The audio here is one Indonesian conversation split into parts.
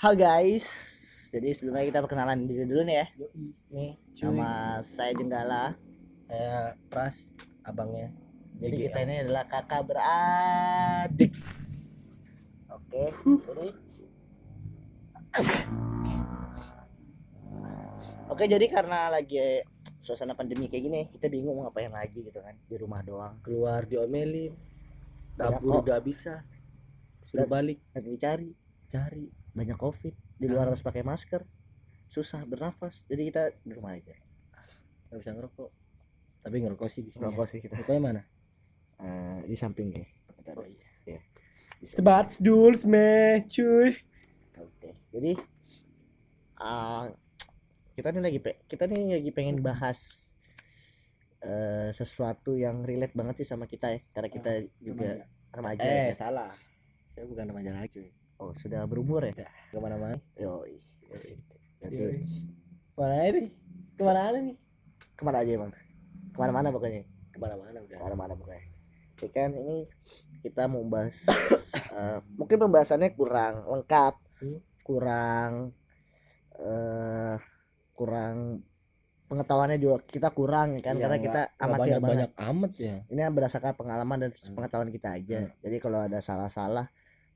Halo guys, jadi sebelumnya kita perkenalan diri dulu nih ya. Nih, Nama saya Jenggala. saya Pras, abangnya. Jadi kita ini adalah kakak beradik. Oke, jadi Oke, jadi karena lagi suasana pandemi kayak gini, kita bingung mau ngapain lagi gitu kan di rumah doang. keluar diomelin, kok. gak bisa, suruh Dan- balik Nanti dicari cari. Banyak covid di luar harus pakai masker, susah bernafas. Jadi kita di rumah aja. Gak bisa ngerokok. Tapi ngerokok sih di sini. Ngerokok sih kita. Rokoknya mana? Eh, di samping nih. Bentar. Oh iya. Iya. Sebat duls me, cuy. Oke, jadi ah, kita nih lagi pe- kita nih lagi pengen bahas eh, sesuatu yang relate banget sih sama kita ya, karena kita juga remaja. Eh, ya. salah. Saya bukan remaja lagi, cuy. Oh, sudah berumur ya? Ke mana-mana. Yoi. yoi. Berarti Yoi. Ke mana nih? Ke mana aja nih? ke mana aja emang? Ke mana-mana pokoknya. Ke mana-mana udah. Ke mana-mana pokoknya. Oke kan ini kita mau bahas eh, mungkin pembahasannya kurang lengkap, Hmm. kurang eh kurang pengetahuannya juga kita kurang ya kan Iya, karena kita nggak amatir banget. banyak-banyak amat ya. Ini berdasarkan pengalaman dan Hmm. pengetahuan kita aja. Hmm. Jadi kalau ada salah-salah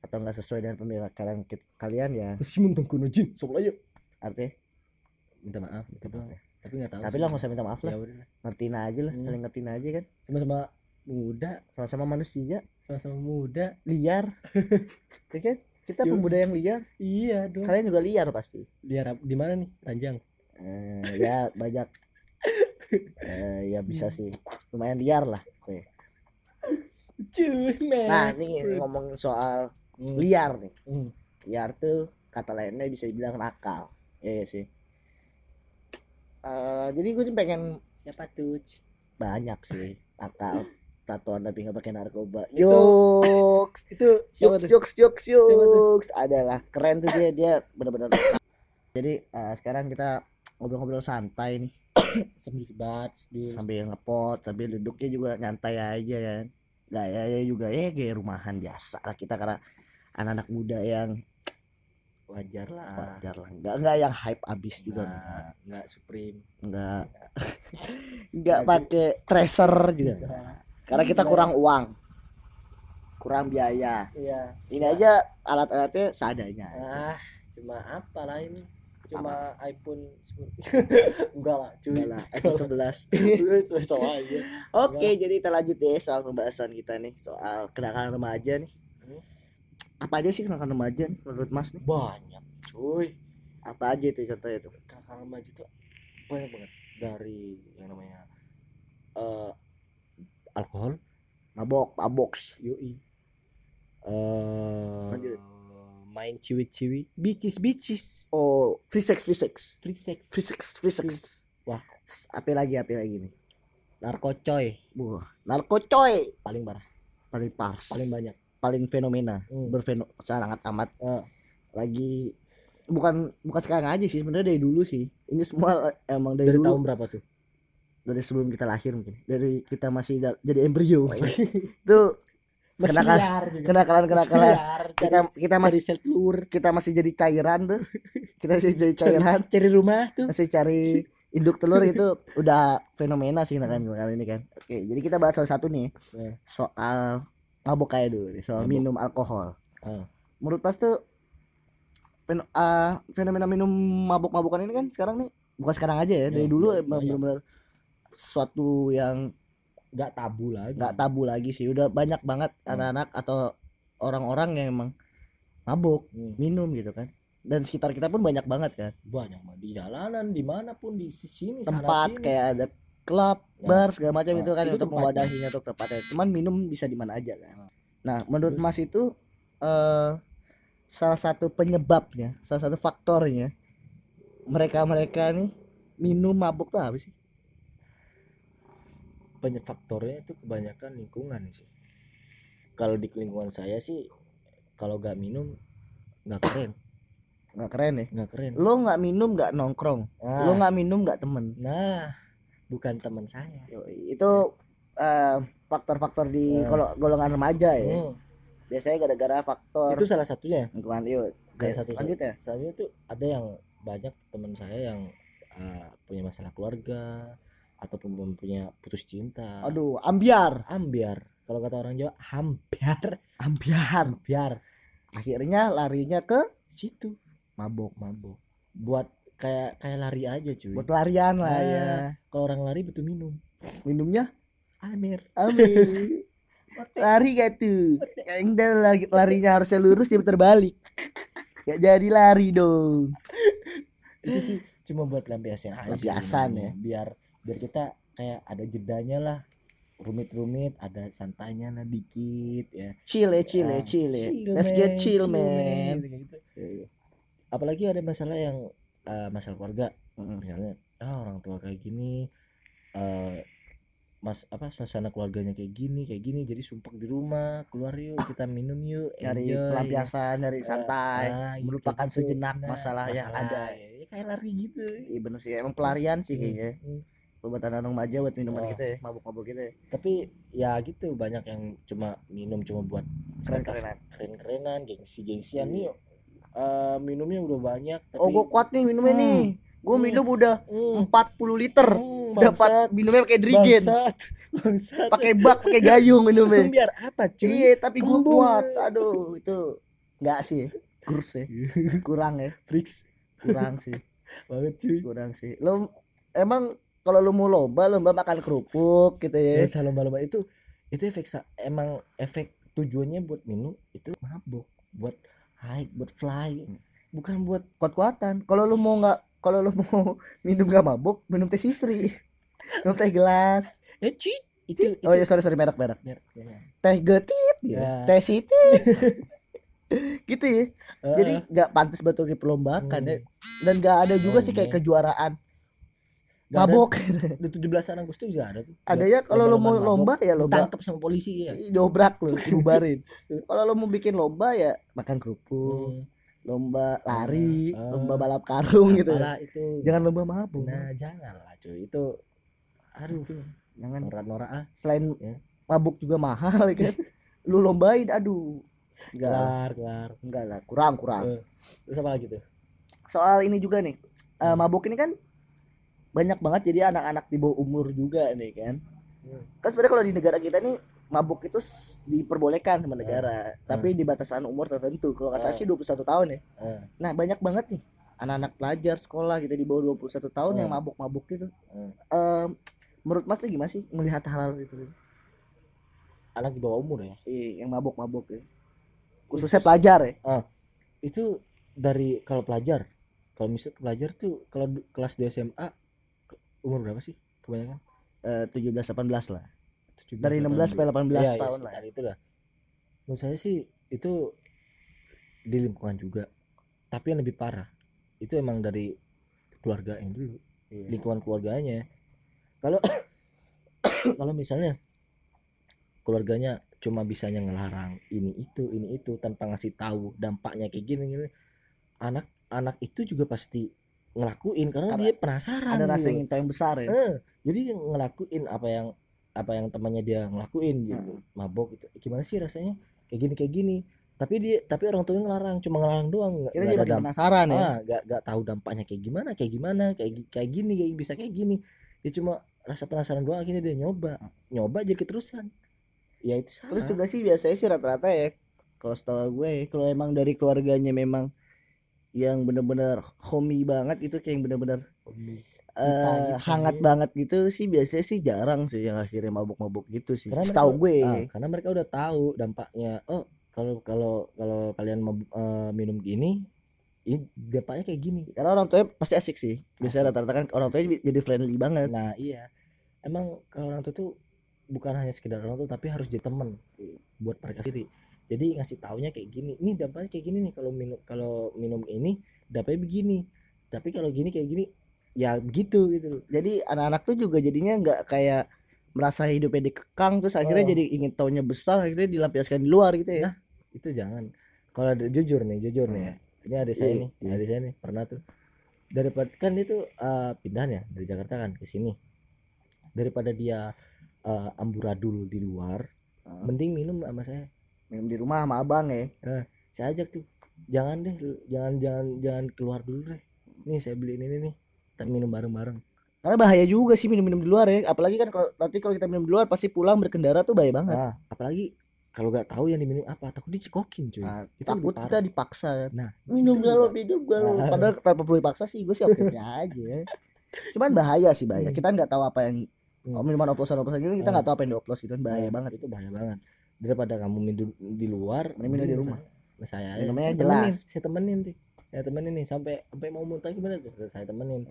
atau nggak sesuai dengan pemikiran ki- kalian ya Masih muntah kuno jin, sok aja. artinya Minta maaf, itu doang. Tapi nggak tahu. tapi lo nggak usah minta maaf Ya lah udah. ngertiin aja lah Hmm. saling ngertiin aja kan Sama-sama muda, sama-sama manusia sama-sama muda. liar ya kan kita pemuda yang liar Iya dong. kalian juga liar pasti Lihat di mana nih? Ranjang. Eh, ya banyak Eh, ya bisa sih lumayan liar lah. Cuy, nah nih ngomongin soal Hmm. liar nih. Hmm. liar tuh kata lainnya bisa dibilang nakal. Ya ya sih? Eh, jadi gue tuh pengen Siapa tuh? banyak sih. Nakal. Tatoan tapi nggak pakai narkoba. Itu- yoks Itu yoks yoks yoks Siapa tuh? yoks adalah. Keren tuh dia. Dia benar-benar jadi eh, sekarang kita ngobrol-ngobrol santai nih. Sambil sebat, sambil ngepot sambil duduknya juga nyantai aja kan. Gayanya juga ya gaya rumahan biasa lah kita karena anak-anak muda yang Wajar lah. wajar lah nggak nggak yang hype abis juga Nggak, nggak supreme. nggak nggak pakai tracer juga karena kita kurang uang kurang biaya Iya. ini aja alat-alatnya seadanya Ah, cuma apa lah ini? Cuma iPhone 10. Enggak lah, cuy. Udah lah, iPhone 11 Sama aja. Oke, jadi kita lanjut deh soal pembahasan kita nih soal kenakalan remaja nih. Apa aja sih kenakalan remaja menurut Mas nih? Banyak, cuy. Apa aja itu contohnya tuh? Kakak remaja tuh banyak banget dari yang namanya eh alkohol, Mabok, maboks. yoi. Eh Lanjut. main ciwi-ciwi, bicis bicis, Oh, free sex, free sex. free sex, Free sex, free sex. Wah. Apa lagi, apa lagi nih? narkocoy Wah, narko coy. paling parah, Paling pars. paling banyak. Paling fenomena. Hmm. Berfeno sangat amat Eh, lagi bukan bukan sekarang aja sih sebenarnya dari dulu sih. Ini semua eh, emang dari, dari dulu tahun berapa tuh? dari sebelum kita lahir mungkin. Dari kita masih da- jadi embrio. Oh, iya. Itu Kenakalan- juga. kenakalan kenakalan kita kita masih telur, kita masih jadi cairan tuh kita masih jadi cairan cari rumah tuh. masih cari induk telur itu udah fenomena sih nah kan kali ini kan oke jadi kita bahas salah satu nih Ya. soal mabuk kayak dulu nih, soal Mabuk. minum alkohol Ah. menurut pas tuh fen- ah, fenomena minum mabuk-mabukan ini kan sekarang nih bukan sekarang aja ya dari Ya, dulu ya, emang banyak. benar-benar suatu yang nggak tabu lagi. nggak tabu lagi sih udah banyak banget Hmm. anak-anak atau orang-orang yang emang mabuk Hmm, minum gitu kan dan sekitar kita pun banyak banget kan banyak mah di jalanan di mana pun di sini sana tempat sini. kayak ada klub Ya. bar segala macam Nah, itu kan itu untuk mewadahinya untuk tempatnya. Cuman minum bisa di mana aja kan. Nah menurut Terus? mas itu eh salah satu penyebabnya salah satu faktornya mereka mereka nih minum mabuk tuh apa sih? Banyak faktornya itu kebanyakan lingkungan sih. Kalau di lingkungan saya sih kalau nggak minum nggak keren. Nggak keren ya? Nggak keren. Lo nggak minum nggak nongkrong? Nah, lo nggak minum nggak temen? Nah bukan teman saya. Itu eh, faktor-faktor di Hmm. kalau golongan remaja ya. Hmm, biasanya gara-gara faktor itu salah satunya. lingkungan yuk. Salah satu selanjutnya selanjutnya tuh ada yang banyak teman saya yang uh, punya masalah keluarga ataupun mempunyai putus cinta. Aduh ambiar. Ambiar. Kalau kata orang Jawa hambiar ambiar. Biar akhirnya larinya ke situ. mabok mabuk buat kayak kayak lari aja cuy. Buat pelarian lah Nah. ya kalau orang lari butuh minum. Minumnya? Amir. Amin lari gak tuh? Yang lagi larinya harusnya lurus dia terbalik. Gak jadi lari dong. Itu sih cuma buat lampiasin aja Lampiasan sebenarnya. biar biar kita kayak ada jedanya lah. Rumit-rumit ada santainya lah dikit ya. Chill ya chill ya Ah, chill ya. Let's get chill man. gitu. apalagi ada masalah yang eh, masalah keluarga Mm-mm. misalnya ah orang tua kayak gini eh mas apa suasana keluarganya kayak gini kayak gini jadi sumpah di rumah keluar yuk kita minum yuk dari pelampiasan dari ya. santai Ah, gitu, melupakan gitu. sejenak Nah, masalah yang ada. ya, kayak lari gitu iya bener sih emang pelarian sih kayaknya Hmm, hmm. buat anak remaja buat minuman Oh. kita ya mabuk-mabuk kita ya tapi ya gitu banyak yang cuma minum cuma buat sebatas Keren-kerenan. keren-kerenan gengsi-gengsian nih eh, minumnya udah banyak tapi oh gua kuat nih minumnya Hmm. nih. Gua Hmm. minum udah Hmm, 40 liter. Hmm, dapat minumnya pakai drigen. Bangsat bangsat. Pakai bak pakai gayung minumnya. Biar apa cuy? Iya tapi Kembung. kuat. Aduh itu enggak sih. Kurus ya. Kurang ya. Frix kurang sih. Banget cuy. Kurang sih. Lo emang kalau lu mau lomba lomba makan kerupuk gitu ya. Ya salah lomba itu itu efek emang efek tujuannya buat minum itu mabuk buat high buat fly. Bukan buat kuat-kuatan. Kalau lu mau nggak kalau lu mau minum gak mabuk minum teh sisri. Minum teh gelas. Ya cuy itu oh ya sorry sorry merek merek biar- teh getit Ya. teh sitit. Gitu ya. Jadi nggak pantas betul diperlombakan Hmm. ya. Dan nggak ada juga Oh, sih kayak iya. kejuaraan mabok. di 17 Agustus juga ada tuh. Ada ya kalau lu mau lomba ya lomba tangkap sama polisi ya. Dobrak lu dibubarin kalau lu mau bikin lomba ya makan kerupuk Hmm, lomba lari Ah. lomba balap karung gitu ya. itu. Jangan lomba mabuk nah jangan lah cuy. Itu aduh jangan. norak-norak ah. Selain Ya. mabuk juga mahal ya kan? Lu lombain aduh. Enggak. Kelar kelar. Enggak lah kurang kurang. Eh, terus apa lagi tuh? Soal ini juga nih. Eh, Hmm. mabuk ini kan banyak banget jadi anak-anak di bawah umur juga nih kan? Hmm. kan sebenarnya kalau di negara kita nih mabuk itu diperbolehkan sama negara. Tapi di batasan umur tertentu. Kalau nggak salah Hmm. sih 21 tahun ya. Eh, nah banyak banget nih anak-anak pelajar sekolah gitu di bawah 21 tahun yang Hmm. mabuk-mabuk gitu. Hmm. Em, menurut mas tuh gimana sih melihat hal itu? Anak di bawah umur ya? Iya, yang mabuk-mabuk ya. Khususnya pelajar ya? itu dari kalau pelajar kalau misal pelajar tuh kalau kelas 2 SMA umur berapa sih kebanyakan? Eh, 17 18 lah. 17, dari 16 sampai 18 Iya, iya, tahun lah. sekitar itu lah menurut saya sih itu di lingkungan juga tapi yang lebih parah itu emang dari keluarga yang dulu Iya. lingkungan keluarganya. Kalau kalau misalnya keluarganya cuma bisanya ngelarang ini itu ini itu tanpa ngasih tahu dampaknya kayak gini gini anak anak itu juga pasti ngelakuin karena, Karena dia penasaran ada rasa ingin tahu yang besar ya? Eh, jadi ngelakuin apa yang apa yang temannya dia ngelakuin gitu. Hmm. mabok gitu. Gimana sih rasanya? Kayak gini kayak gini. Tapi dia tapi orang tuanya ngelarang cuma ngelarang doang nggak kita jadi penasaran ya? Ah tahu dampaknya kayak gimana kayak gimana kayak kayak gini kayak bisa kayak gini. Dia cuma rasa penasaran doang akhirnya dia nyoba. Nyoba jadi keterusan. Ya itu salah. terus juga sih biasanya sih rata-rata ya kalau setahu gue ya, kalau emang dari keluarganya memang yang bener-bener homey banget itu kayak yang bener-bener gitu, hangat iya. banget gitu sih biasanya sih jarang sih yang akhirnya mabuk-mabuk gitu sih Karena mereka- gue. Ah, karena mereka udah tahu dampaknya. Oh kalau kalau kalau kalian mab- eh, minum gini ini dampaknya kayak gini. Karena orang tuanya pasti asik sih. Biasanya rata-rata kan orang tuanya jadi friendly banget. Nah iya. Emang kalau orang tua tuh Bukan hanya sekedar orang tua Tapi harus jadi temen Buat mereka sendiri Jadi ngasih taunya kayak gini Ini dampaknya kayak gini nih Kalau minum kalau minum ini Dampaknya begini Tapi kalau gini kayak gini Ya begitu gitu jadi anak-anak tuh juga jadinya nggak kayak merasa hidupnya dikekang terus akhirnya Oh. jadi ingin taunya besar akhirnya dilampiaskan di luar gitu ya. Nah, Itu jangan. Kalau ada- jujur nih Jujur nih ya. Ini ada saya Iya, nih iya. Ada saya nih Pernah tuh. Daripada kan itu eh, pindahan ya Dari Jakarta kan ke sini. Daripada dia eh, amburadul di luar Ah. Mending minum sama saya minum di rumah sama abang ya. Saya ajak tuh jangan deh jangan jangan jangan keluar dulu deh. Nih saya beliin ini nih kita minum bareng-bareng. Karena bahaya juga sih minum-minum di luar ya. Apalagi kan kalau nanti kalau kita minum di luar pasti pulang berkendara tuh bahaya banget. Nah. Apalagi kalau nggak tahu yang diminum apa takut dicekokin cuy. Nah, itu takut kita dipaksa nah minum galau minum galau Nah. padahal tanpa perlu dipaksa sih gue sih oke aja. Cuman bahaya sih bahaya. Hmm. kita nggak tahu apa yang Hmm. minuman oplosan oplosan gitu kita Hmm. nggak tahu apa yang dioplos gitu kan. Bahaya Nah, banget. Itu bahaya banget daripada kamu minum di luar minum di rumah. saya, saya Minumnya saya jelas. temenin, saya temenin tuh saya temenin nih sampai sampai mau muntah gimana tuh saya temenin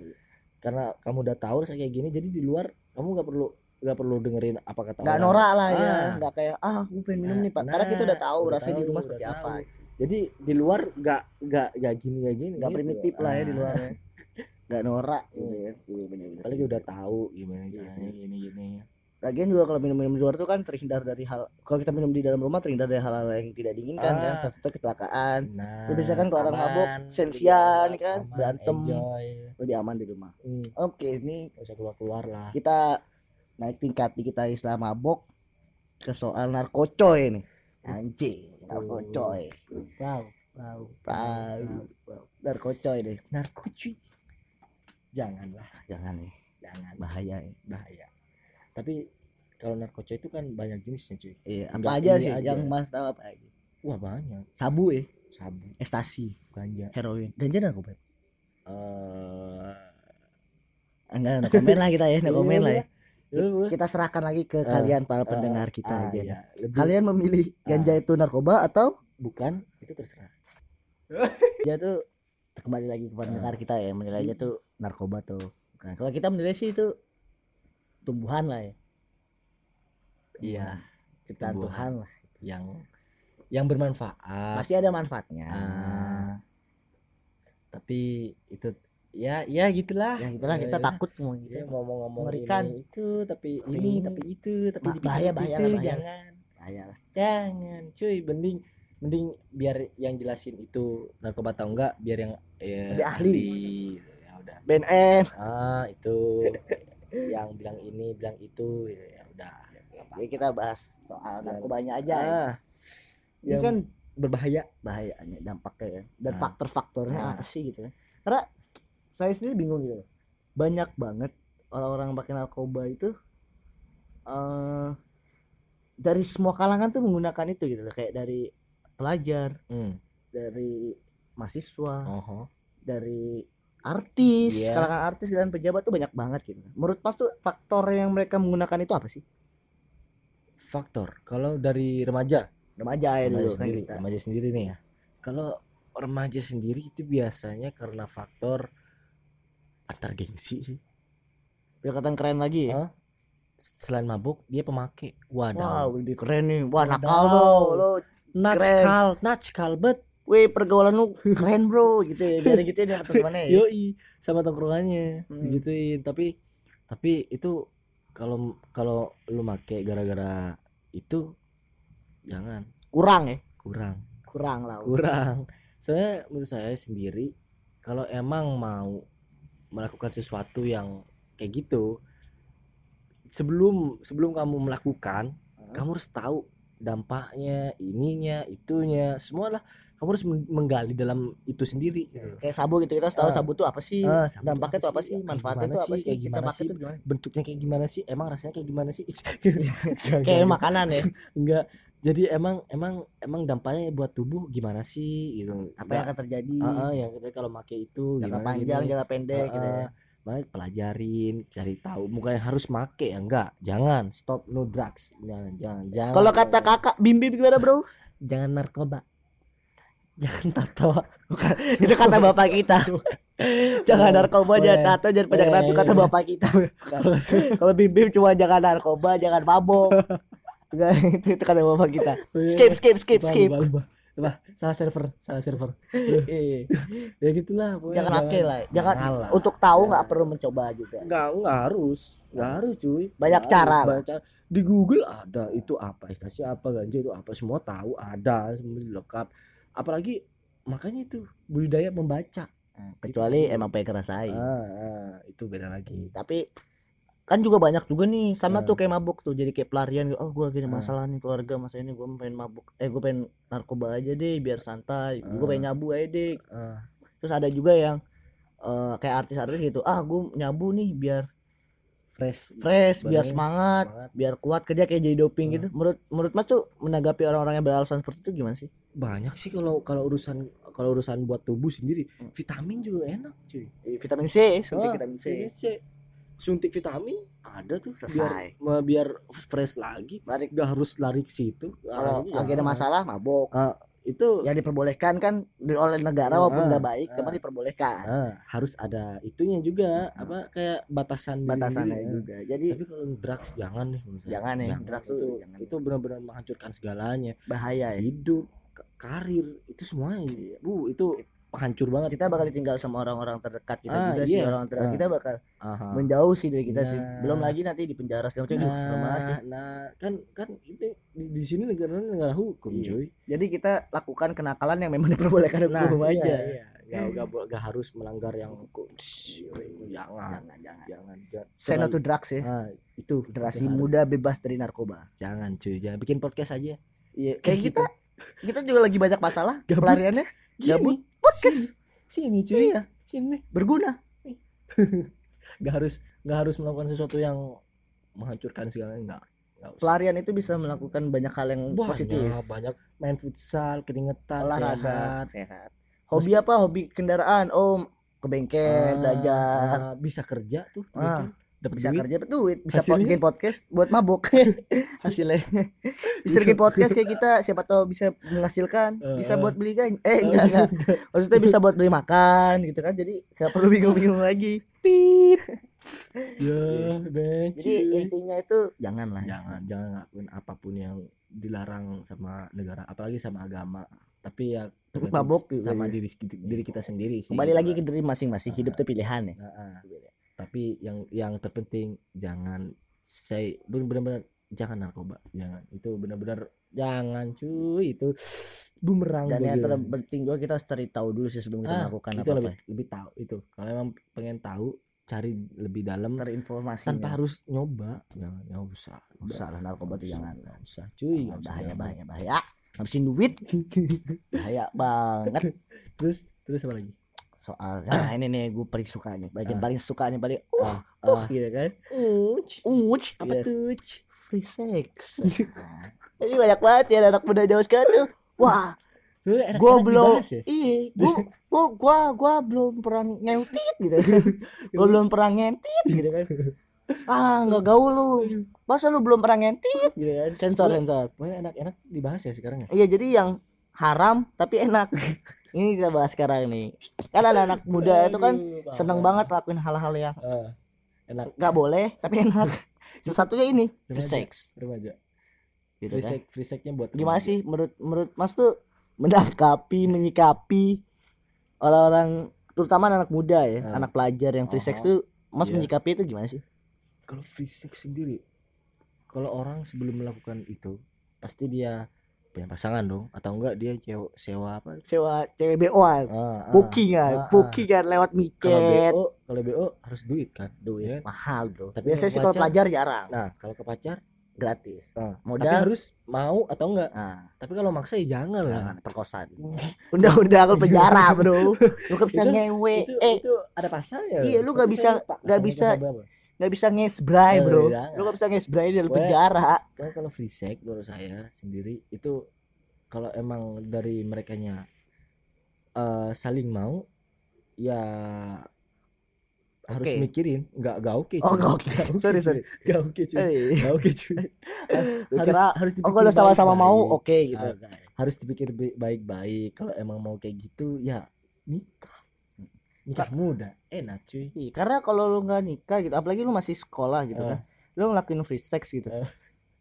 karena kamu udah tahu saya kayak gini jadi di luar kamu nggak perlu nggak perlu dengerin apa kata nggak norak lah ya Ah. nggak kayak ah aku pengen minum Nah, nih pak karena kita udah tahu udah rasanya di tahu, rumah udah seperti tahu. apa jadi di luar nggak nggak nggak gini nggak gini nggak gitu. primitif lah ya di Ah, luar ya nggak norak gitu ya apalagi sih. udah tahu gimana Iya caranya sih. gini gini lagian juga kalau minum-minum di luar tuh kan terhindar dari hal kalau kita minum di dalam rumah terhindar dari hal-hal yang tidak diinginkan kan Ah. salah satu kecelakaan. Nah Ya, biasanya kan kalau orang mabuk, sensian, kan, aman, berantem. enjoy. lebih aman di rumah. Hmm, oke ini nggak usah keluar keluar lah. kita naik tingkat di kita istilah mabok ke soal narkocoy nih anjing narkocoy wow wow Tahu. narkocoy deh narkocuy. Janganlah. Jangan nih. Jangan. Bahaya ya. bahaya tapi kalau narkoba itu kan banyak jenisnya cuy. Iya apa Nggak aja sih aja. yang mas tahu apa aja? Wah banyak. Sabu ya? Sabu. Ekstasi. Ganja. Heroin. Ganja narkoba? Eh enggak no komen lah kita ya no Iya, komen lah ya. iya. Iya, kita serahkan lagi ke Eh, kalian para eh, pendengar kita ah, aja. iya. Lebih- kalian memilih ganja itu narkoba atau? Bukan itu terserah. Dia tuh kembali lagi ke pendengar kita ya menilainya tuh narkoba tuh. Bukan kalau kita menilai sih itu tumbuhan lah ya. Iya ciptaan Tumbuhan. Tuhan lah. yang yang bermanfaat. Pasti ada manfaatnya. Ah, tapi itu ya ya gitulah. Ya itulah kita Ya, takut ngomong gitu. Ya, ngomong-ngomong Mengerikan. ini. Itu tapi ini ini. tapi itu tapi Ba- dipikir bahaya, itu, bahaya bahaya. jangan. Bahaya lah. jangan cuy mending mending biar yang jelasin itu narkoba atau enggak biar yang ya, Lebih ahli. ya udah. BNN ah itu yang bilang ini bilang itu ya udah ya kita bahas soal narkobanya aja ya. ah, ini yang kan berbahaya bahayanya dampaknya ya dan Nah. faktor-faktornya Nah. apa sih gitu ya karena saya sendiri bingung gitu banyak banget orang-orang pakai narkoba itu eh dari semua kalangan tuh menggunakan itu gitu loh kayak dari pelajar hmm. dari mahasiswa Oho. dari artis Iya. kalangan artis dan pejabat tuh banyak banget gitu. Menurut pas tuh faktor yang mereka menggunakan itu apa sih? Faktor. Kalau dari remaja? Remaja ya remaja dulu kan sendiri kita. remaja sendiri nih ya. Kalau remaja sendiri itu biasanya karena faktor antar gengsi sih. Pendekatan keren lagi ya? Hah? selain mabuk dia pemakai wow waduh lebih keren nih. Wah nakal tuh lo natskal natskal bet Wih pergaulan lu keren bro gitu ya. Biar gitu ya teman-temannya ya. yoi sama tongkrongannya Hmm. gituin tapi tapi itu kalau kalau lu make gara-gara itu jangan. Kurang ya? Kurang. Kurang lah. Kurang. Saya menurut saya sendiri kalau emang mau melakukan sesuatu yang kayak gitu sebelum sebelum kamu melakukan Hah? kamu harus tahu dampaknya ininya itunya semua lah kamu harus meng- menggali dalam itu sendiri. Gitu. kayak sabu gitu kita harus tahu Ah. sabu tuh apa sih tuh dampaknya tuh apa sih? manfaatnya tuh apa sih? sih Kayak kita gimana pakai sih? tuh gimana? bentuknya kayak gimana sih emang rasanya kayak gimana sih? Kayak makanan ya? Enggak. Jadi emang emang emang dampaknya buat tubuh gimana sih gitu. Apa yang akan terjadi. Ah, ah, yang kalau pakai itu jangka gimana panjang jangka pendek gitu ya. Makanya pelajarin cari tahu. Bukan harus make ya enggak. Jangan stop no drugs. Jangan jangan jangan. Kalau kata kakak bim bim gimana bro? Jangan narkoba jangan tato. Itu kata bapak kita. Jangan narkoba jangan iya. tato jangan pajak iya, tato iya, kata iya. bapak kita. Kalau bim bim cuma jangan narkoba jangan mabok. Itu, itu kata bapak kita. Skip skip skip skip. Lupa, salah server salah server. Iya. ya gitulah jangan pakai lah. Jangan Janganlah. untuk tahu nggak perlu mencoba juga. Enggak, enggak harus. Enggak harus, cuy. Banyak Nggak cara Banyak cara. Di Google ada. Itu apa, ekstasi apa, ganja itu apa, semua tahu. Ada, semua lengkap. Apalagi makanya itu budidaya membaca. kecuali emang pengen ngerasain Ah, ah, itu beda lagi. tapi kan juga banyak juga nih sama Ah. tuh kayak mabuk tuh jadi kayak pelarian oh gua gini Ah. masalah nih keluarga masa ini gua pengen mabuk eh gua pengen narkoba aja deh biar santai gua Ah. pengen nyabu aja deh Eh, terus ada juga yang eh, kayak artis-artis gitu ah gua nyabu nih biar fresh. Fresh biar semangat, semangat. biar kuat kerja kayak jadi doping Ah. gitu. Menurut menurut mas tuh menanggapi orang-orang yang beralasan seperti itu gimana sih? Banyak sih kalau kalau urusan kalau urusan buat tubuh sendiri. Hmm. vitamin juga enak cuy. Vitamin C suntik vitamin C. C. Suntik vitamin ada tuh Selesai. biar biar fresh lagi. Balik. nggak harus lari ke situ. Kalau lagi ada masalah mabok itu yang diperbolehkan kan oleh negara Ah, walaupun nggak baik ah. tapi diperbolehkan ah, harus ada itunya juga apa kayak batasan diri batasannya sendiri. juga jadi tapi kalau drugs jangan deh menurut saya. Jangan ya, drugs itu jangan. itu benar-benar menghancurkan segalanya bahaya ya hidup karir itu semuanya bu itu penghancur banget. Kita bakal ditinggal sama orang-orang terdekat kita Ah, juga sih. iya. orang terdekat Ah. kita bakal Aha. menjauh sih dari kita sih. Nah. belum lagi nanti di penjara segala macam sih. nah, nah kan kan itu di, di sini negara negara hukum Iya. cuy. Jadi kita lakukan kenakalan yang memang diperbolehkan nah hukum iya, aja. iya. Gak, gak, gak harus melanggar yang hukum. Jangan jangan jangan. jangan jangan. Say no to drugs ya. Nah, itu. Generasi muda bebas dari narkoba. Jangan cuy. Jangan bikin podcast aja. Iya kayak kita kita juga lagi banyak masalah pelariannya. Gabut podcast sini cuy. Iya. Sini. Berguna. Gak harus gak harus melakukan sesuatu yang menghancurkan segalanya enggak pelarian itu bisa melakukan banyak hal yang banyak positif. banyak. Main futsal keringetan olahraga sehat. sehat. Hobi apa? Hobi kendaraan oh ke bengkel Ah, belajar. ah, bisa kerja tuh Ah, dapat bisa duit. kerja dapat duit. Bisa Hasilnya? bikin podcast buat mabuk. Hasilnya. Bisa bikin podcast kayak kita. Siapa tahu bisa menghasilkan. Bisa Eh, buat beli gaji eh enggak enggak. Maksudnya bisa buat beli makan gitu kan. Jadi nggak perlu bingung-bingung lagi. Tit. Ya benci jadi intinya itu jangan lah jangan jangan ngelakuin apa pun yang dilarang sama negara apalagi sama agama. Tapi ya mabok sama ya. diri diri kita sendiri sih kembali lagi ke diri masing-masing. Hidup tuh pilihan ya. Ah. Tapi yang yang terpenting jangan saya benar-benar jangan narkoba jangan. Itu benar-benar jangan cuy. Itu bumerang dan yang terpenting juga kita harus cari tahu dulu sih sebelum kita Ah, melakukan itu apa-apa. lebih lebih tahu itu. Kalau emang pengen tahu cari lebih dalam. Terinformasi tanpa harus nyoba. Jangan nggak usah Nggak usah lah, narkoba tuh jangan. nggak usah cuy. Nggak bahaya nyoba. bahaya bahaya. Ngabisin duit. Bahaya banget. Terus terus apa lagi soal nah ini nih gue paling suka nih bagian Ah. paling suka nih paling uh, ah, uh ah. gitu kan. Uch. Uch, apa yes. tuh? Free sex. Jadi banyak banget ya anak muda jauh sekarang tuh. Wah. Enak belum ya. iya gua gua gua gua belum pernah ngentit gitu gua belum pernah ngentit gitu kan. Ah nggak gaul lu. Masa lu belum pernah ngentit gitu kan? Sensor sensor. Pokoknya enak-enak dibahas ya sekarang ya? Iya jadi yang haram tapi enak ini kita bahas sekarang nih. Kan anak-anak muda itu kan seneng banget lakuin hal-hal yang Ah, enak. nggak boleh tapi enak. Sesatunya ini free sex. remaja. Gitu free kan. sex free sexnya buat gimana sih menurut menurut mas tuh menangkapi menyikapi orang-orang terutama anak muda ya Ah. anak pelajar yang free sex Oh, tuh mas iya. menyikapi itu gimana sih? Kalau free sex sendiri kalau orang sebelum melakukan itu pasti dia punya pasangan dong atau enggak dia sewa, sewa apa? Sewa cewek BO-an ah, ah. bookingan ah, ah. bookingan lewat kalau micet BO kalau BO harus duit kan duit. Iya. mahal bro. Tapi biasanya kalau sih kalau pelajar jarang. Nah kalau ke pacar gratis. ah, tapi modal harus mau atau enggak? Ah. Tapi kalau maksa ya jangan lah. Jangan perkosaan undang-undang lu penjara bro. Lu gak bisa Itu- ngewe. itu eh. itu ada pasalnya. Iya, lu Tapi saya bisa- lupa. nggak pasal bisa-. Nggak bisa ngesbray Eh, bro. lu gak bisa ngesbray di dalam penjara. kan kalau free sex menurut saya sendiri itu kalau emang dari merekanya eh saling mau ya harus Oke. mikirin. Nggak nggak oke Oh, cuy. nggak oke. Nggak Sorry, sorry. nggak oke cuy. Eh, nggak oke cuy. Harus kira- harus oh dipikir kalau sama-sama mau? Oke gitu. Ah. harus dipikir baik-baik. Kalau emang mau kayak gitu ya nikah nikah muda. Enak cuy. Iya, karena kalau lu nggak nikah gitu, apalagi lu masih sekolah gitu kan, lu ngelakuin free sex gitu, Eh.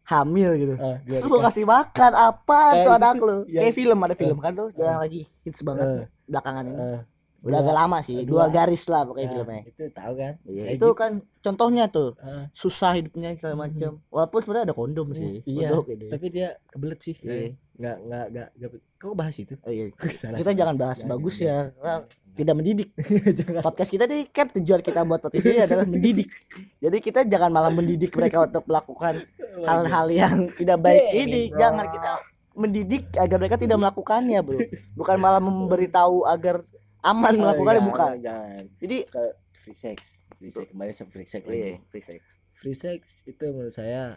hamil gitu, biar terus lu kasih makan apa Kayak tuh anak lu, kayak film ada film kan tuh, yang lagi hits banget Eh. belakangan ini, Eh, udah agak lama sih, dua- dua garis lah pokoknya nah, filmnya, itu tahu kan? Iya, Kayak itu gitu. kan contohnya tuh Ah, susah hidupnya segala macam, walaupun sebenarnya ada kondom sih, iya untuk ini. tapi dia kebelet sih. Iya. nggak nggak nggak nggak kau bahas itu? Oh, iya. Salah, Kita salah. jangan bahas Jangan, bagus ya, Nah, tidak mendidik. Podcast kita nih kan tujuan kita buat podcast ini adalah mendidik. Jadi kita jangan malah mendidik mereka untuk melakukan hal-hal yang tidak baik. Damn ini it, bro. jangan kita mendidik agar mereka tidak melakukannya bro. Bukan malah memberitahu agar aman melakukannya Jangan, bukan jangan. Jadi ke free sex. Free sex kembali sama free sex lagi. Iya, free sex. free sex itu menurut saya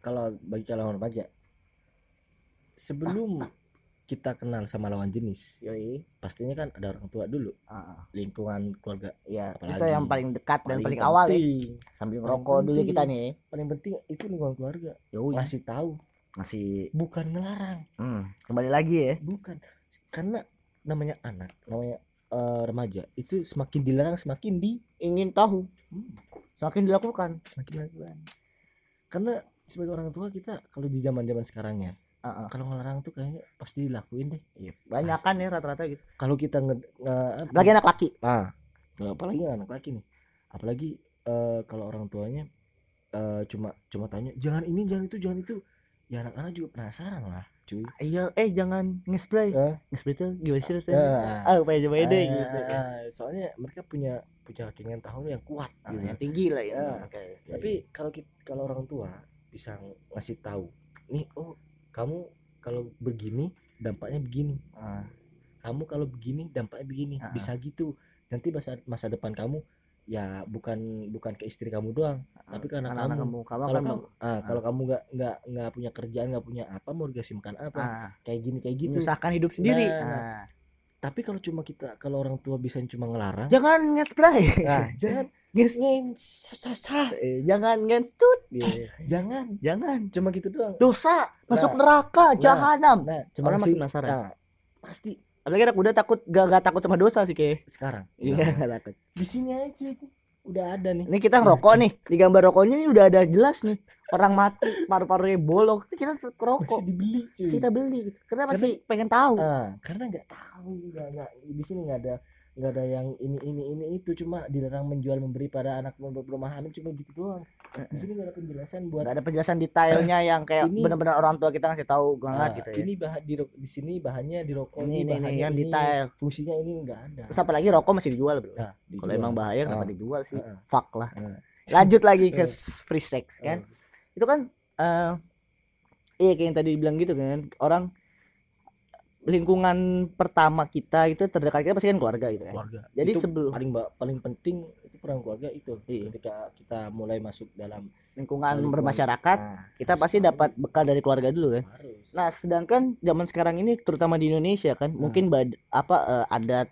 kalau bagi kalangan remaja sebelum kita kenal sama lawan jenis Yoi. pastinya kan ada orang tua dulu. Ah, lingkungan keluarga ya Apalagi itu yang paling dekat dan paling paling awal ya. penting. sambil Paling ngerokok dulu penting. kita nih. Paling penting itu lingkungan keluarga. Yoi. ngasih tahu. Masih bukan ngelarang. Hmm, kembali lagi ya. Bukan. Karena namanya anak namanya eh, remaja itu semakin dilarang semakin di ingin tahu. Hmm. semakin dilakukan. Semakin dilakukan. Karena sebagai orang tua kita kalau di zaman zaman sekarang ya Ah, ah. kalau ngelarang tuh kayaknya pasti dilakuin deh. Iya, banyak kan ya rata-rata gitu. Kalau kita nge, nge- lagi anak laki. Nah kalau apalagi anak laki nih. Apalagi eh, kalau orang tuanya eh, cuma cuma tanya jangan ini jangan itu jangan itu. Ya anak-anak juga penasaran lah cuy. Iya eh jangan nge-spray. Eh? nge-spray tuh gimana sih rasanya? Ah upaya coba deh Eh, gitu. eh, soalnya mereka punya punya keinginan tahu yang kuat Ah, gitu. yang tinggi lah ya. Ah, tapi kalau kita kalau orang tua bisa ngasih tahu nih oh kamu kalau begini dampaknya begini. Ah, kamu kalau begini dampaknya begini. Ah. bisa gitu. Nanti masa masa depan kamu ya bukan bukan ke istri kamu doang tapi ke anak anak-anak kamu. kamu. Kamu kalau kamu ah, kalau kamu nggak nggak nggak punya kerjaan nggak punya apa mau dikasih makan apa ah, kayak gini kayak gitu. Menyusahkan hidup sendiri. Nah, nah. Ah. tapi kalau cuma kita kalau orang tua bisa cuma ngelarang. Jangan nge-spray. Nah, jangan. Nges- ngen sah eh, jangan ngenstut jangan. Jangan. Cuma gitu doang. Dosa. Masuk Nah, neraka nah, jahanam. nah cuma orang penasaran. nah, pasti apalagi anak udah takut gak, gak takut sama dosa sih kayak sekarang? Iya Nah, gak takut. Di sini aja itu. Udah ada nih. Ini kita ngerokok nih. Di gambar rokoknya ini udah ada jelas nih. Orang mati paru-parunya bolong. Kita tetap masih rokok dibeli cuy. Kita beli gitu. karena Karena- masih pengen tahu. Ah, karena nggak tahu nggak. Di sini nggak ada nggak ada yang ini ini ini itu. Cuma dilarang menjual memberi pada anak belum hamil cuma gitu doang. Di sini nggak ada penjelasan buat nggak ada penjelasan detailnya yang kayak benar-benar orang tua kita ngasih tahu banget ah, gitu ya. ini bahan di, di sini bahannya di rokok ini ini, ini yang ini, detail. fungsinya ini nggak ada. Terus apalagi rokok masih dijual bro. Nah, kalau emang bahaya kenapa Ah. dijual sih? Ah. fuck lah. Ah. lanjut lagi ke free sex kan? Ah. itu kan eh iya kayak yang tadi bilang gitu kan. Orang lingkungan pertama kita itu terdekat kita pasti kan keluarga gitu kan keluarga. Jadi itu sebelum paling paling penting itu peran keluarga itu. Iya. ketika kita mulai masuk dalam lingkungan lingkungan- bermasyarakat nah, kita pasti dapat bekal dari keluarga dulu kan harus. Nah sedangkan zaman sekarang ini terutama di Indonesia kan mungkin bad, apa eh, adat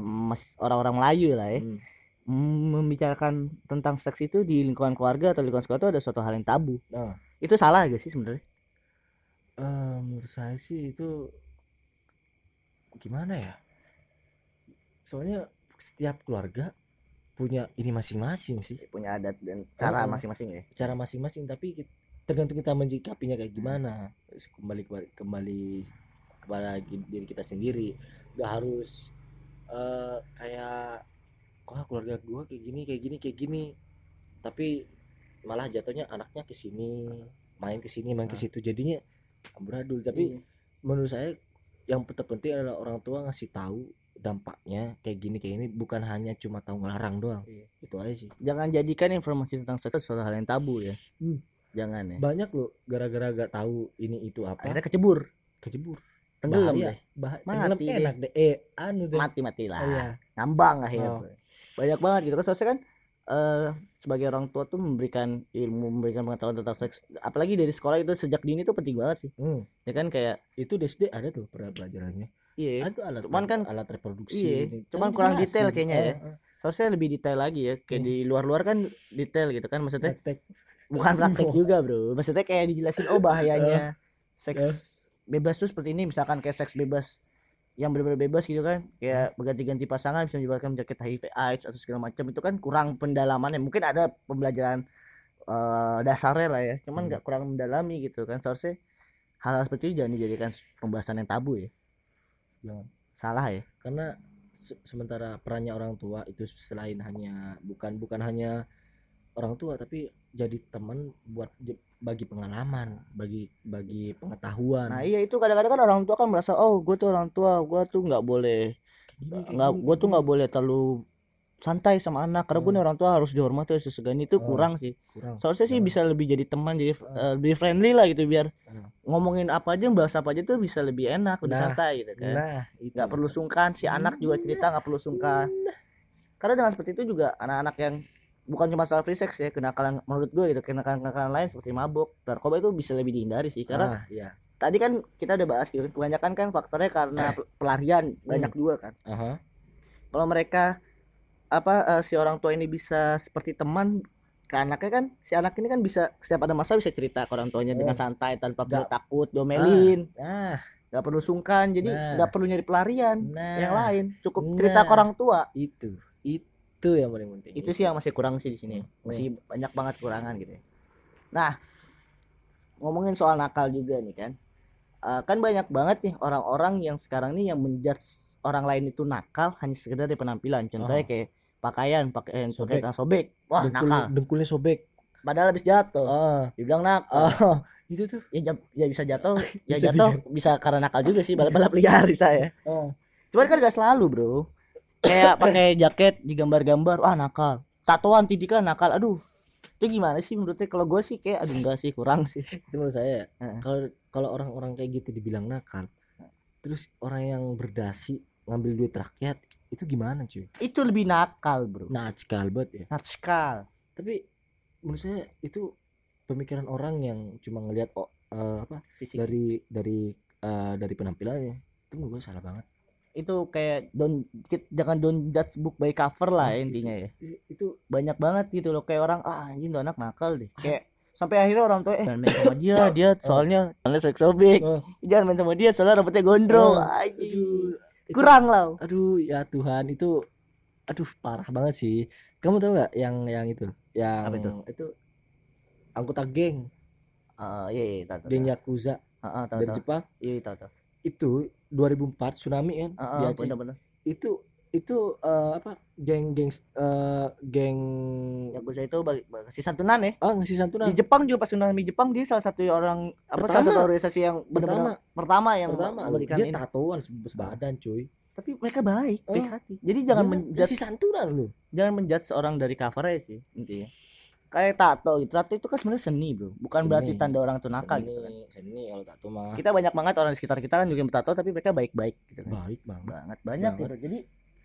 mas- orang-orang Melayu lah ya Hmm. mm, membicarakan tentang seks itu di lingkungan keluarga atau lingkungan sekolah itu ada suatu hal yang tabu. Nah. Itu salah gak sih sebenarnya? Eh, menurut saya sih itu gimana ya? Soalnya setiap keluarga punya ini masing-masing sih. Punya adat dan cara Oh. masing-masing ya. Cara masing-masing tapi tergantung kita menjikapinya kayak gimana. Terus kembali kembali kembali kepada diri kita sendiri. Nggak harus eh, kayak wah keluarga gua kayak gini kayak gini kayak gini? Tapi malah jatuhnya anaknya ke sini main ke sini main ke Ah. situ. Jadinya amburadul tapi Iya. menurut saya yang terpenting adalah orang tua ngasih tahu dampaknya kayak gini kayak ini bukan hanya cuma tahu ngelarang doang. Iya. itu aja sih. Jangan jadikan informasi tentang seks suatu hal yang tabu ya. Hmm. jangan ya. Banyak loh gara-gara gak tahu ini itu apa. Akhirnya kecebur. Kejebur tenggelam Bahaya. deh. Bah Mati tenggelam deh. enak deh. eh anu deh. Mati mati lah iya. Ngambang akhirnya Oh. banyak banget gitu. Kan soalnya kan eh sebagai orang tua tuh memberikan ilmu memberikan pengetahuan tentang seks apalagi dari sekolah itu sejak dini tuh penting banget sih Hmm, ya kan kayak itu SD ada tuh pelajarannya iya ada alat Cuman kan- alat reproduksi iya, ini. cuman kurang dijelasin. detail kayaknya ya. Eh, eh, seharusnya lebih detail lagi ya kayak Hmm. di luar-luar kan detail gitu kan maksudnya praktek. bukan praktek juga bro maksudnya kayak dijelasin oh bahayanya Eh. seks bebas tuh seperti ini misalkan kayak seks bebas yang benar-benar bebas gitu kan Hmm. kayak berganti-ganti pasangan bisa menyebabkan penyakit HIV AIDS atau segala macam itu kan kurang pendalamannya mungkin ada pembelajaran eh, dasarnya lah ya cuman Hmm. nggak kurang mendalami gitu kan seharusnya hal, -hal seperti itu jangan dijadikan pembahasan yang tabu ya Jangan. salah ya karena se- sementara perannya orang tua itu selain hanya bukan bukan hanya orang tua tapi jadi teman buat bagi pengalaman bagi bagi pengetahuan. Nah iya itu kadang-kadang kan orang tua kan merasa oh gue tuh orang tua gue tuh nggak boleh nggak gue tuh nggak boleh terlalu santai sama anak. Karena pun Hmm. orang tua harus dihormati harus disegani itu Hmm. kurang sih. Kurang. Seharusnya sih Hmm. bisa lebih jadi teman jadi eh, lebih friendly lah gitu biar Hmm. ngomongin apa aja bahas apa aja tuh bisa lebih enak lebih Nah, santai gitu kan. nah itu. Nggak perlu sungkan si anak juga cerita nggak perlu sungkan. Karena dengan seperti itu juga anak-anak yang bukan cuma soal free sex ya kenakalan menurut gue gitu kenakalan-kenakalan lain seperti mabuk narkoba itu bisa lebih dihindari sih karena ah, iya. tadi kan kita udah bahas gitu kebanyakan kan faktornya karena pel- pelarian banyak juga kan. Aha. kalau mereka apa eh, si orang tua ini bisa seperti teman ke anaknya kan si anak ini kan bisa setiap ada masalah bisa cerita ke orang tuanya dengan Oh. santai tanpa perlu takut domelin. Nah nggak perlu sungkan jadi Nah. nggak perlu nyari pelarian nah. yang lain. Cukup cerita ke Nah. orang tua. Itu itu yang paling penting. Itu sih yang masih kurang sih di sini. Hmm. masih banyak banget kurangan gitu ya. nah ngomongin soal nakal juga nih kan. Eh, kan banyak banget nih orang-orang yang sekarang nih yang menjudge orang lain itu nakal hanya sekedar dari penampilan. Contohnya Oh. kayak pakaian pakaian Sobek. sobek sobek. Wah Dengkul, nakal. dengkulnya sobek. Padahal habis jatuh. Ah. Dibilang nakal. Ah itu tuh. Ya, ya bisa jatuh ya Bisa jatuh bisa karena nakal juga sih balap-balap liar bisa ya ah. Cuman kan gak selalu bro kayak pakai jaket digambar-gambar wah nakal. Tatoan tidikan nakal. Aduh itu gimana sih? Menurutnya kalau gue sih kayak aduh enggak sih kurang sih. Itu menurut saya kalau kalau orang-orang kayak gitu dibilang nakal terus orang yang berdasi ngambil duit rakyat itu gimana cuy? Itu lebih nakal bro. Nakal banget ya. Nakal. Tapi menurut saya itu pemikiran orang yang cuma ngelihat oh, eh, apa fisik. dari dari eh, dari penampilannya itu menurut gue salah banget itu kayak don jangan don't judge book by cover lah ya, intinya ya. I- itu banyak banget gitu loh kayak orang ah anjing tuh anak nakal deh. Kayak sampai akhirnya orang tua eh jangan main sama dia dia soalnya soalnya sobek sobek oh, jangan main sama dia soalnya rambutnya gondrong. Oh, aduh itu- kurang lah. Aduh ya Tuhan itu aduh parah banget sih. Kamu tahu nggak yang yang itu? Yang Apa itu? itu? Anggota geng. Ah, iya iya tahu tahu geng Yakuza. Heeh, tahu dari tahu. Jepang. Iya tahu tahu. Itu 2004 tsunami kan Heeh, di Aceh. bener-bener itu itu eh, apa geng geng eh, geng Yakuza itu bagi, kasih santunan ya? Ah ngasih santunan. Di Jepang juga pas tsunami Jepang dia salah satu orang apa salah Pertama. satu organisasi yang benar-benar pertama. yang pertama. memberikan dia ini. tatoan sebadan cuy. Tapi mereka baik baik Oh. hati. Jadi jangan Dia menjudge santunan lu. jangan menjudge seorang dari covernya sih intinya kayak tato gitu. Tato itu kan sebenarnya seni bro. Bukan Seni. berarti tanda orang itu nakal seni, gitu kan. seni kalau tato mah. Kita banyak banget orang di sekitar kita kan juga yang bertato tapi mereka baik-baik gitu kan. Baik banget. Banget. Banyak Banget. gitu. Jadi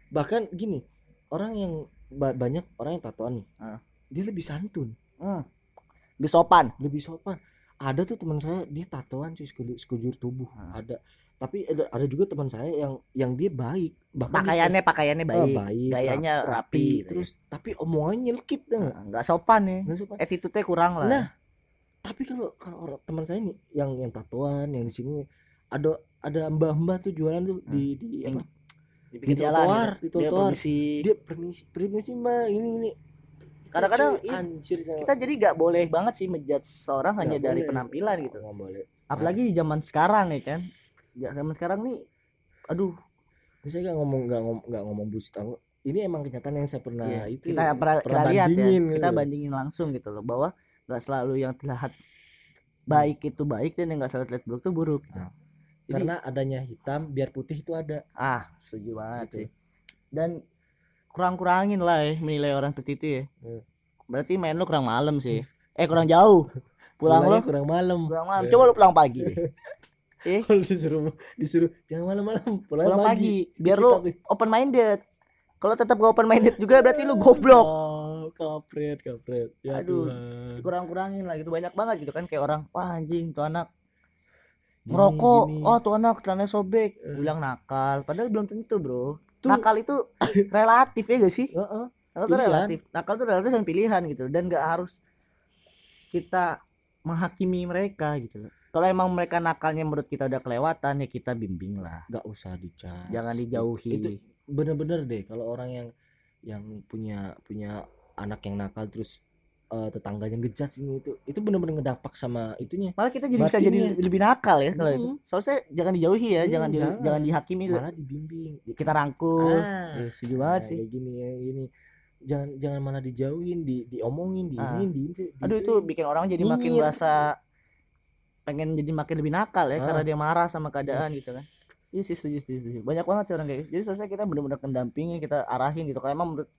bahkan gini orang yang ba- banyak orang yang tatoan nih Ah. dia lebih santun. Hmm, lebih sopan. Lebih sopan. Ada tuh teman saya dia tatoan cuy sekujur, sekujur tubuh. Ah. ada tapi ada, ada juga teman saya yang yang dia baik. Bahkan dia pakaiannya pakaiannya pas- ah, baik. baik gayanya rap- rapi, gitu ya. terus tapi omongannya nyelkit dah Nah, nggak sopan ya. Nggak sopan. Attitude-nya kurang lah. Nah, tapi kalau kalau orang teman saya nih yang yang tatoan yang di sini ada ada mbah-mbah tuh jualan tuh di di Yang apa? Di di trotoar, gitu. di Dia trotoar. permisi. dia permisi permisi mbak ini ini. Kadang-kadang cuy, i- anjir kita jadi nggak boleh banget sih menjudge seorang hanya Nggak dari boleh. penampilan gitu. Nggak boleh. Apalagi di zaman sekarang ya kan Ya, zaman sekarang nih aduh saya nggak ngomong nggak ngomong nggak ngomong bullshit ini emang kenyataan yang saya pernah Iya, itu kita pernah, kita lihat ya bandingin kita gitu. bandingin langsung gitu loh bahwa nggak selalu yang terlihat baik itu baik dan yang nggak selalu terlihat buruk itu buruk gitu. Nah, Jadi- karena adanya hitam biar putih itu ada ah setuju banget Gitu. sih dan kurang-kurangin lah ya menilai orang seperti itu ya Hmm. berarti main lu kurang malam sih eh kurang jauh pulang Pulangnya kurang malam kurang malam Iya. coba lu pulang pagi. eh kalau disuruh disuruh jangan malam-malam pulang, pulang pagi biar Dikit lu tapi. open minded kalau tetap gak open minded juga berarti lu goblok Oh, kapret, kapret. Ya Aduh. Tuhan. kurang-kurangin lah gitu banyak banget gitu kan kayak orang wah anjing tuh anak gini. oh tuh anak celananya sobek Eh. bilang nakal padahal belum tentu bro Tuh. nakal itu relatif ya gak sih Heeh. nakal tuh Pilihan. relatif nakal tuh relatif dan pilihan gitu dan gak harus kita menghakimi mereka gitu loh kalau emang mereka nakalnya menurut kita udah kelewatan ya kita bimbing lah. Nggak usah dicas. jangan dijauhi. Itu bener-bener deh kalau orang yang yang punya punya anak yang nakal terus eh, tetangganya ngejudge ini itu itu bener-bener ngedampak sama itunya. Malah kita jadi bisa jadi Batinnya. lebih nakal ya kalau itu. Mm. soalnya jangan dijauhi ya Hmm, jangan di, jangan. jangan dihakimi. Malah dibimbing. Kita rangkul. Ah, Ya, setuju banget nah, sih. kayak gini ya gini. Jangan jangan malah dijauhin di diomongin di Ah. ini di, di, aduh itu. bikin orang jadi makin merasa pengen jadi makin lebih nakal ya Ah. karena dia marah sama keadaan gitu kan iya sih setuju, setuju, banyak banget sih orang kayak gitu. jadi selesai kita benar-benar kendampingin kita arahin gitu kalau emang menurut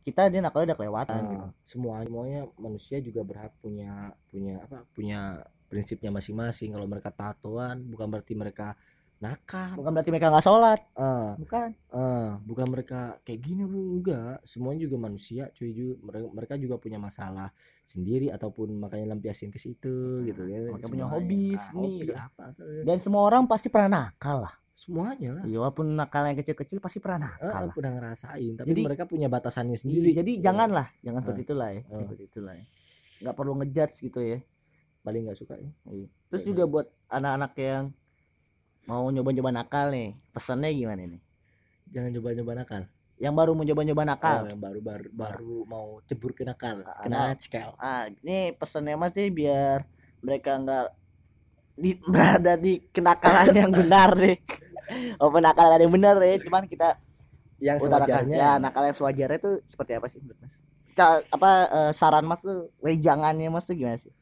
kita dia nakalnya udah kelewatan gitu. Nah, semua semuanya manusia juga berhak punya punya apa punya prinsipnya masing-masing kalau mereka tatoan bukan berarti mereka nakal. Bukan berarti mereka nggak sholat. Ah, bukan. Ah, bukan mereka kayak gini enggak. Semuanya juga manusia cuy juga mereka, juga punya masalah sendiri ataupun makanya lampiasin ke situ gitu ya. mereka punya hobi Ah, seni hobi apa dan semua orang pasti pernah nakal lah. Semuanya lah. Iya walaupun nakal yang kecil-kecil pasti pernah Ah, nakal lah. udah ngerasain tapi Jadi- mereka punya batasannya Jadi, sendiri. jadi Iya. janganlah jangan Ah. seperti itulah ya Ah. seperti itulah ya. Nggak perlu ngejudge gitu ya. Paling nggak suka ya. Iya. terus Iya, juga buat anak-anak yang mau nyoba-nyoba nakal nih. Pesannya gimana nih? Jangan coba-coba nakal. Yang baru mau nyoba-nyoba nakal? Oh, yang baru baru baru mau cebur ke nakal. Ah, kena nakal ah ini pesannya mas nih biar mereka nggak di, berada di kenakalan yang benar nih. Oh penakalan yang benar ya. Cuman kita yang sewajarnya. Ya nakal yang sewajarnya itu seperti apa sih menurut mas apa eh, saran mas tuh wejangannya mas tuh gimana sih?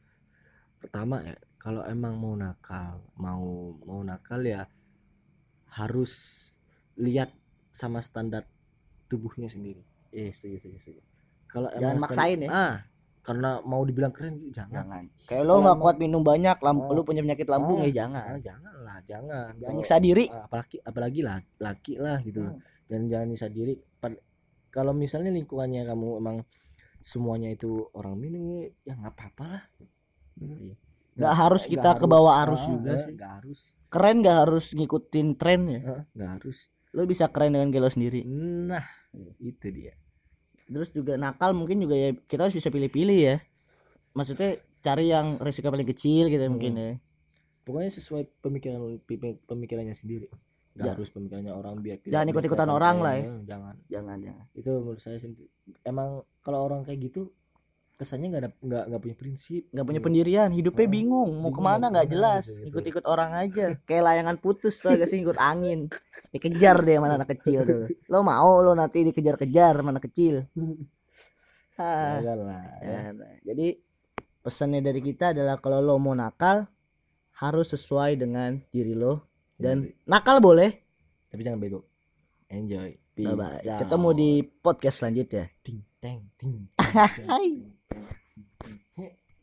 Pertama ya kalau emang mau nakal mau mau nakal ya harus lihat sama standar tubuhnya sendiri iya setuju setuju setuju kalau Jangan emang maksain ya. ah karena mau dibilang keren jangan jangan kayak lo nggak kuat minum banyak lampu Oh. lu punya penyakit lambung Ah. ya jangan Ah, jangan lah jangan jangan nyiksa diri ah, apalagi apalagi lah laki lah gitu Hmm. jangan jangan nyiksa diri kalau misalnya lingkungannya kamu emang semuanya itu orang minum ya nggak apa-apa lah Iya. Nggak harus kita ke bawah arus juga sih. nggak harus. Keren nggak harus ngikutin tren ya? Nggak harus. Lo bisa keren dengan gelo sendiri. Nah itu dia. Terus juga nakal mungkin juga ya kita harus bisa pilih-pilih ya. Maksudnya cari yang resiko paling kecil gitu Hmm. mungkin ya. Pokoknya sesuai pemikiran pemi- pemikirannya sendiri. Nggak Ya. harus pemikirannya orang biar tidak- Jangan ikut-ikutan kelihatan orang lah ya. jangan. Jangan jangan. Itu menurut saya sendiri. Emang kalau orang kayak gitu kesannya nggak ada nggak nggak punya prinsip nggak punya pendirian hidupnya Ah, bingung mau ke mana nggak jelas gitu, ikut-ikut orang aja kayak layangan putus tuh gak sih ikut angin dikejar deh mana anak kecil tuh lo mau lo nanti dikejar-kejar mana kecil Ah. Jangan lah ya. Ya, nah, jadi pesannya dari kita adalah kalau lo mau nakal harus sesuai dengan diri lo dan Sendiri. nakal boleh. tapi jangan bego enjoy Bye bye. Ketemu di podcast selanjutnya. ting teng ting Hai.